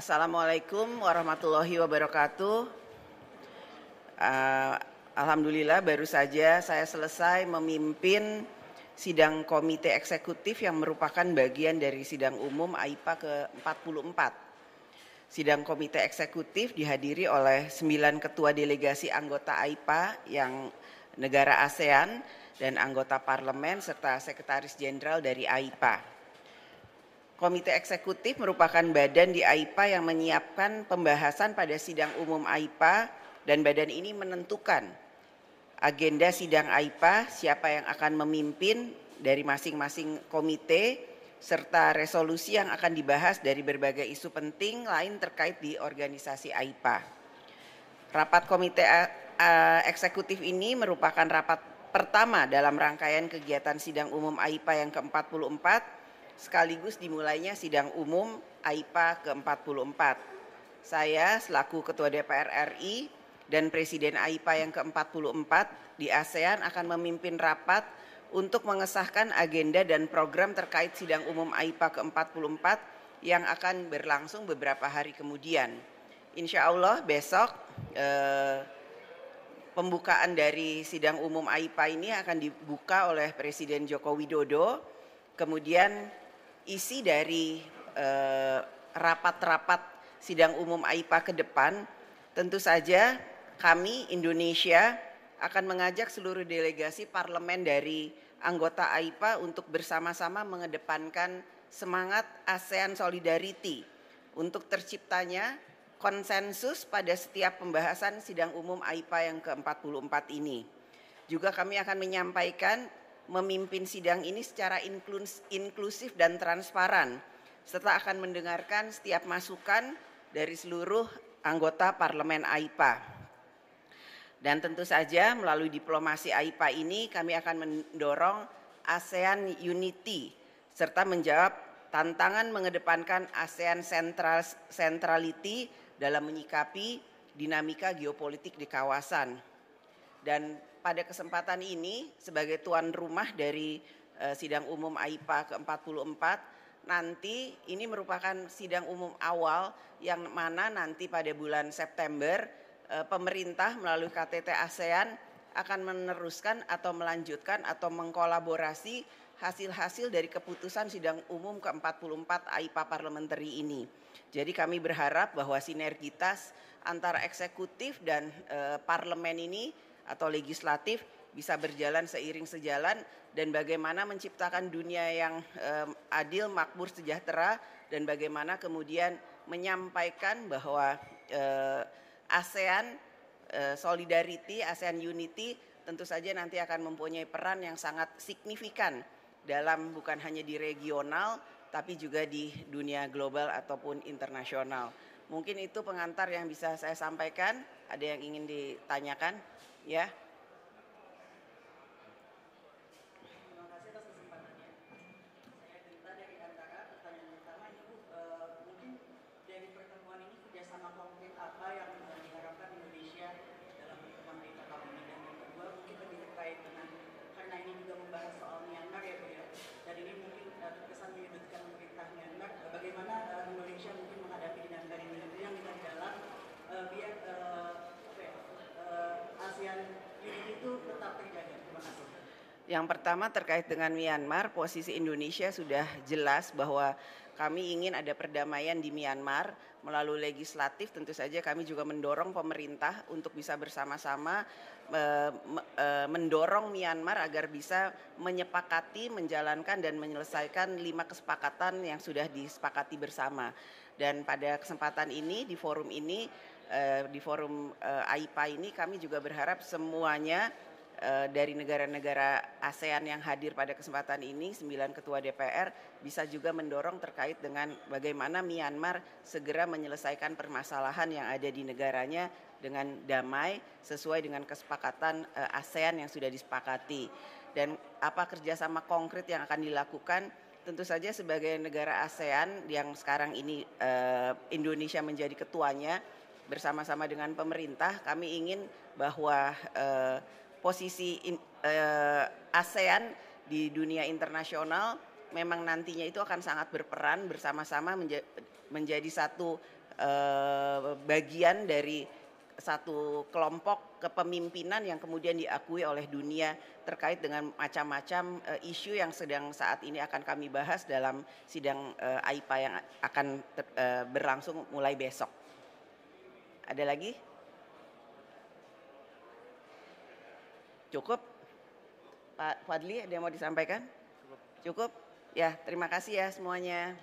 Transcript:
Assalamualaikum warahmatullahi wabarakatuh. Uh, Alhamdulillah baru saja saya selesai memimpin sidang komite eksekutif yang merupakan bagian dari sidang umum AIPA ke-44. Sidang komite eksekutif dihadiri oleh sembilan ketua delegasi anggota AIPA yang negara ASEAN dan anggota parlemen serta sekretaris jenderal dari AIPA. Komite eksekutif merupakan badan di AIPA yang menyiapkan pembahasan pada sidang umum AIPA dan badan ini menentukan agenda sidang AIPA, siapa yang akan memimpin dari masing-masing komite, serta resolusi yang akan dibahas dari berbagai isu penting lain terkait di organisasi AIPA. Rapat komite eksekutif ini merupakan rapat pertama dalam rangkaian kegiatan sidang umum AIPA yang ke-44 sekaligus dimulainya sidang umum AIPA ke-44. Saya selaku Ketua DPR RI dan Presiden AIPA yang ke-44 di ASEAN akan memimpin rapat untuk mengesahkan agenda dan program terkait sidang umum AIPA ke-44 yang akan berlangsung beberapa hari kemudian. Insya Allah besok eh, pembukaan dari sidang umum AIPA ini akan dibuka oleh Presiden Joko Widodo. Kemudian isi dari eh, rapat-rapat eh, sidang umum AIPA ke depan tentu saja kami Indonesia akan mengajak seluruh delegasi parlemen dari anggota AIPA untuk bersama-sama mengedepankan semangat ASEAN Solidarity untuk terciptanya konsensus pada setiap pembahasan sidang umum AIPA yang ke-44 ini. Juga kami akan menyampaikan memimpin sidang ini secara inklusif dan transparan serta akan mendengarkan setiap masukan dari seluruh anggota parlemen AIPA. Dan tentu saja melalui diplomasi AIPA ini kami akan mendorong ASEAN Unity serta menjawab tantangan mengedepankan ASEAN Central Centrality dalam menyikapi dinamika geopolitik di kawasan. Dan pada kesempatan ini sebagai tuan rumah dari uh, sidang umum AIPA ke-44 nanti ini merupakan sidang umum awal yang mana nanti pada bulan September Eh, pemerintah melalui KTT ASEAN akan meneruskan atau melanjutkan atau mengkolaborasi hasil-hasil dari keputusan sidang umum ke-44 AIPA parliamentary ini. Jadi kami berharap bahwa sinergitas antara eksekutif dan e, parlemen ini atau legislatif bisa berjalan seiring sejalan dan bagaimana menciptakan dunia yang e, adil, makmur, sejahtera dan bagaimana kemudian menyampaikan bahwa e, ASEAN uh, Solidarity, ASEAN Unity tentu saja nanti akan mempunyai peran yang sangat signifikan dalam bukan hanya di regional tapi juga di dunia global ataupun internasional. Mungkin itu pengantar yang bisa saya sampaikan. Ada yang ingin ditanyakan? Ya. Yang pertama terkait dengan Myanmar, posisi Indonesia sudah jelas bahwa kami ingin ada perdamaian di Myanmar melalui legislatif tentu saja kami juga mendorong pemerintah untuk bisa bersama-sama mendorong Myanmar agar bisa menyepakati, menjalankan dan menyelesaikan lima kesepakatan yang sudah disepakati bersama. Dan pada kesempatan ini di forum ini di forum AIPA ini kami juga berharap semuanya Eh, dari negara-negara ASEAN yang hadir pada kesempatan ini, sembilan ketua DPR bisa juga mendorong terkait dengan bagaimana Myanmar segera menyelesaikan permasalahan yang ada di negaranya dengan damai sesuai dengan kesepakatan uh, ASEAN yang sudah disepakati. Dan apa kerjasama konkret yang akan dilakukan? Tentu saja sebagai negara ASEAN yang sekarang ini uh, Indonesia menjadi ketuanya bersama-sama dengan pemerintah, kami ingin bahwa posisi in, uh, ASEAN di dunia internasional memang nantinya itu akan sangat berperan bersama-sama menja menjadi satu uh, bagian dari satu kelompok kepemimpinan yang kemudian diakui oleh dunia terkait dengan macam-macam uh, isu yang sedang saat ini akan kami bahas dalam sidang uh, AIPA yang akan uh, berlangsung mulai besok. Ada lagi? Cukup? Pak Fadli ada mau disampaikan? Cukup? Ya, terima kasih ya semuanya.